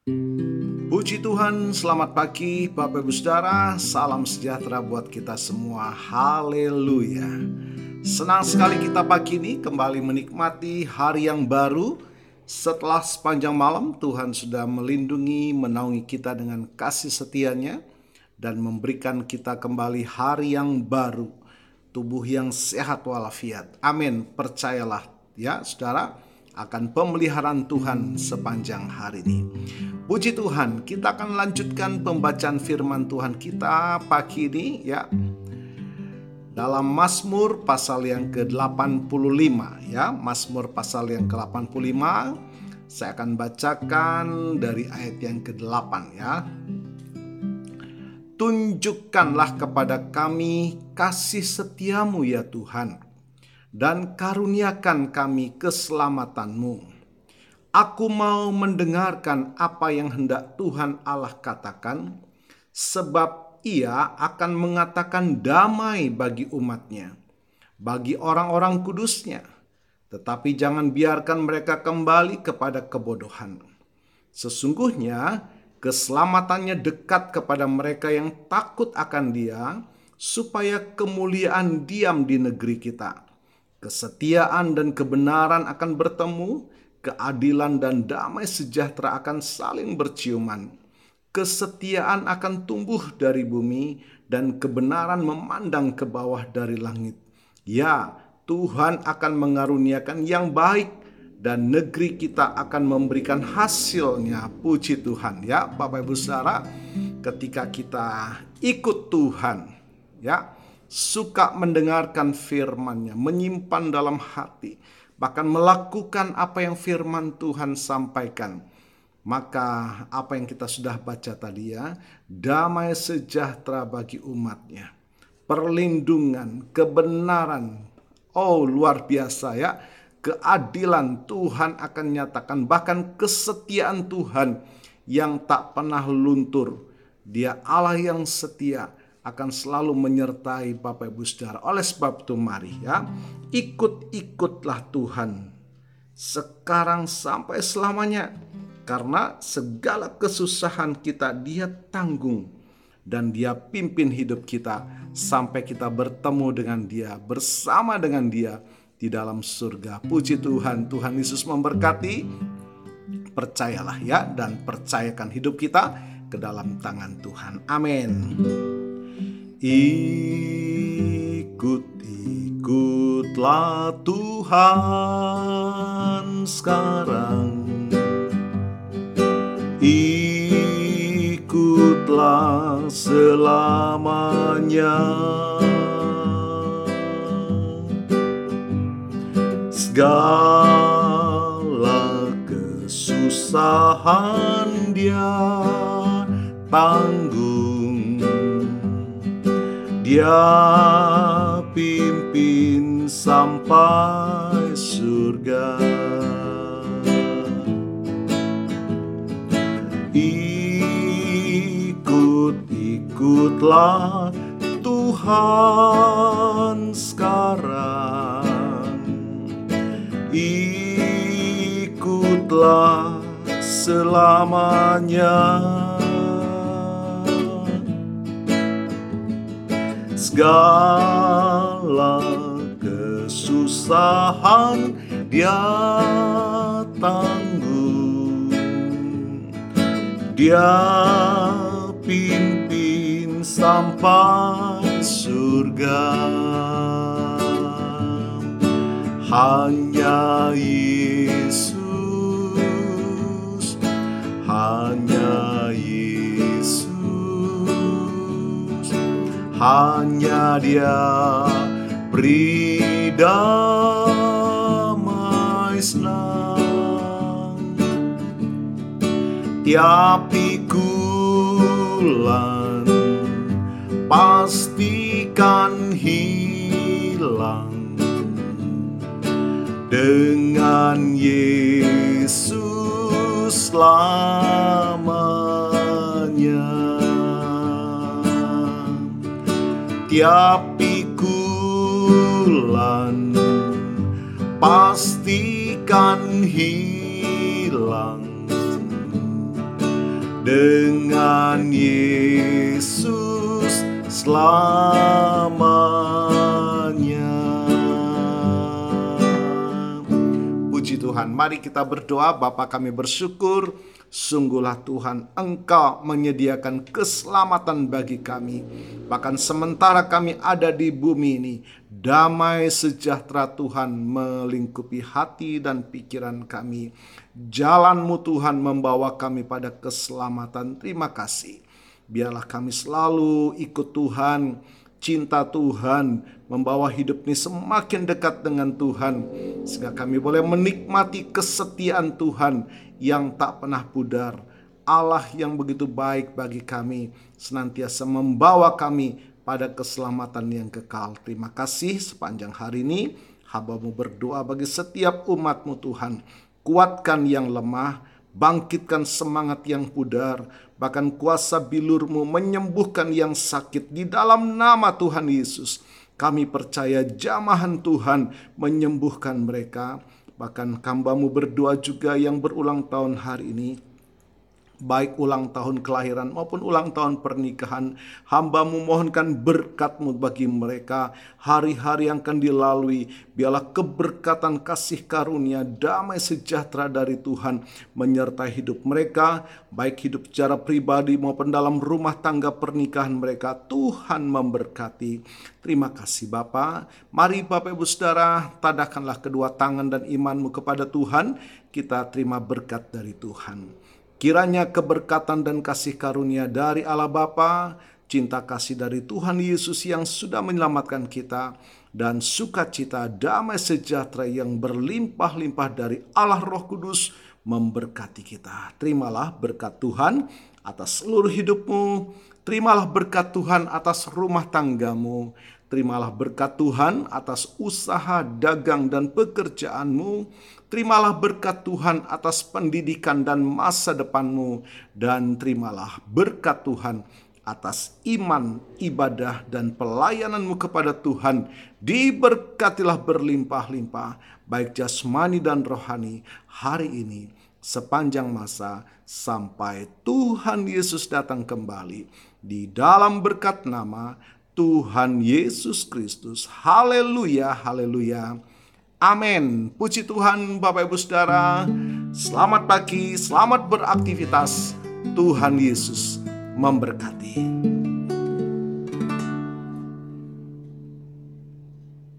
Puji Tuhan, selamat pagi Bapak Ibu Saudara, salam sejahtera buat kita semua, haleluya. Senang sekali kita pagi ini kembali menikmati hari yang baru. Setelah sepanjang malam Tuhan sudah melindungi, menaungi kita dengan kasih setianya dan memberikan kita kembali hari yang baru, tubuh yang sehat walafiat. Amin, percayalah ya saudara akan pemeliharaan Tuhan sepanjang hari ini. Puji Tuhan, kita akan lanjutkan pembacaan firman Tuhan kita pagi ini ya. Dalam Mazmur pasal yang ke-85 ya, Mazmur pasal yang ke-85 saya akan bacakan dari ayat yang ke-8 ya. Tunjukkanlah kepada kami kasih setiamu ya Tuhan dan karuniakan kami keselamatanmu. Aku mau mendengarkan apa yang hendak Tuhan Allah katakan, sebab ia akan mengatakan damai bagi umatnya, bagi orang-orang kudusnya. Tetapi jangan biarkan mereka kembali kepada kebodohan. Sesungguhnya keselamatannya dekat kepada mereka yang takut akan dia, supaya kemuliaan diam di negeri kita Kesetiaan dan kebenaran akan bertemu, keadilan dan damai sejahtera akan saling berciuman. Kesetiaan akan tumbuh dari bumi dan kebenaran memandang ke bawah dari langit. Ya, Tuhan akan mengaruniakan yang baik dan negeri kita akan memberikan hasilnya. Puji Tuhan ya, Bapak Ibu Saudara, ketika kita ikut Tuhan, ya, suka mendengarkan firman-Nya, menyimpan dalam hati, bahkan melakukan apa yang firman Tuhan sampaikan. Maka apa yang kita sudah baca tadi ya, damai sejahtera bagi umatnya. Perlindungan, kebenaran, oh luar biasa ya. Keadilan Tuhan akan nyatakan, bahkan kesetiaan Tuhan yang tak pernah luntur. Dia Allah yang setia, akan selalu menyertai Bapak Ibu Saudara. Oleh sebab itu mari ya, ikut-ikutlah Tuhan sekarang sampai selamanya. Karena segala kesusahan kita dia tanggung dan dia pimpin hidup kita sampai kita bertemu dengan dia, bersama dengan dia di dalam surga. Puji Tuhan, Tuhan Yesus memberkati. Percayalah ya dan percayakan hidup kita ke dalam tangan Tuhan. Amin. Ikut-ikutlah Tuhan sekarang. Ikutlah selamanya. Segala kesusahan dia tanggung. Dia sampai surga. Ikut-ikutlah Tuhan sekarang. Ikutlah selamanya. Segala kesusahan dia tanggung dia pimpin sampai surga. Hanya Yesus hanya Yesus. Hanya dia beri damai senang. Tiap pikulan pastikan hilang. Dengan Yesus selamanya tiap pastikan hilang dengan Yesus selamanya. Puji Tuhan, mari kita berdoa. Bapa kami bersyukur Sungguhlah Tuhan, Engkau menyediakan keselamatan bagi kami. Bahkan sementara kami ada di bumi ini, damai sejahtera Tuhan melingkupi hati dan pikiran kami. Jalanmu Tuhan membawa kami pada keselamatan. Terima kasih. Biarlah kami selalu ikut Tuhan, cinta Tuhan, membawa hidup ini semakin dekat dengan Tuhan, sehingga kami boleh menikmati kesetiaan Tuhan yang tak pernah pudar. Allah yang begitu baik bagi kami, senantiasa membawa kami pada keselamatan yang kekal. Terima kasih sepanjang hari ini, hambamu berdoa bagi setiap umatmu Tuhan. Kuatkan yang lemah, bangkitkan semangat yang pudar, bahkan kuasa bilurmu menyembuhkan yang sakit di dalam nama Tuhan Yesus. Kami percaya jamahan Tuhan menyembuhkan mereka Bahkan kambamu berdoa juga yang berulang tahun hari ini baik ulang tahun kelahiran maupun ulang tahun pernikahan. Hambamu mohonkan berkatmu bagi mereka. Hari-hari yang akan dilalui, biarlah keberkatan kasih karunia, damai sejahtera dari Tuhan menyertai hidup mereka, baik hidup secara pribadi maupun dalam rumah tangga pernikahan mereka. Tuhan memberkati. Terima kasih Bapa. Mari Bapak Ibu Saudara, tadakanlah kedua tangan dan imanmu kepada Tuhan. Kita terima berkat dari Tuhan. Kiranya keberkatan dan kasih karunia dari Allah Bapa, cinta kasih dari Tuhan Yesus yang sudah menyelamatkan kita, dan sukacita damai sejahtera yang berlimpah-limpah dari Allah Roh Kudus memberkati kita. Terimalah berkat Tuhan atas seluruh hidupmu, terimalah berkat Tuhan atas rumah tanggamu, terimalah berkat Tuhan atas usaha, dagang, dan pekerjaanmu, Terimalah berkat Tuhan atas pendidikan dan masa depanmu, dan terimalah berkat Tuhan atas iman, ibadah, dan pelayananmu kepada Tuhan. Diberkatilah berlimpah-limpah, baik jasmani dan rohani, hari ini, sepanjang masa, sampai Tuhan Yesus datang kembali. Di dalam berkat nama Tuhan Yesus Kristus. Haleluya, haleluya. Amin. Puji Tuhan Bapak Ibu Saudara. Selamat pagi, selamat beraktivitas. Tuhan Yesus memberkati.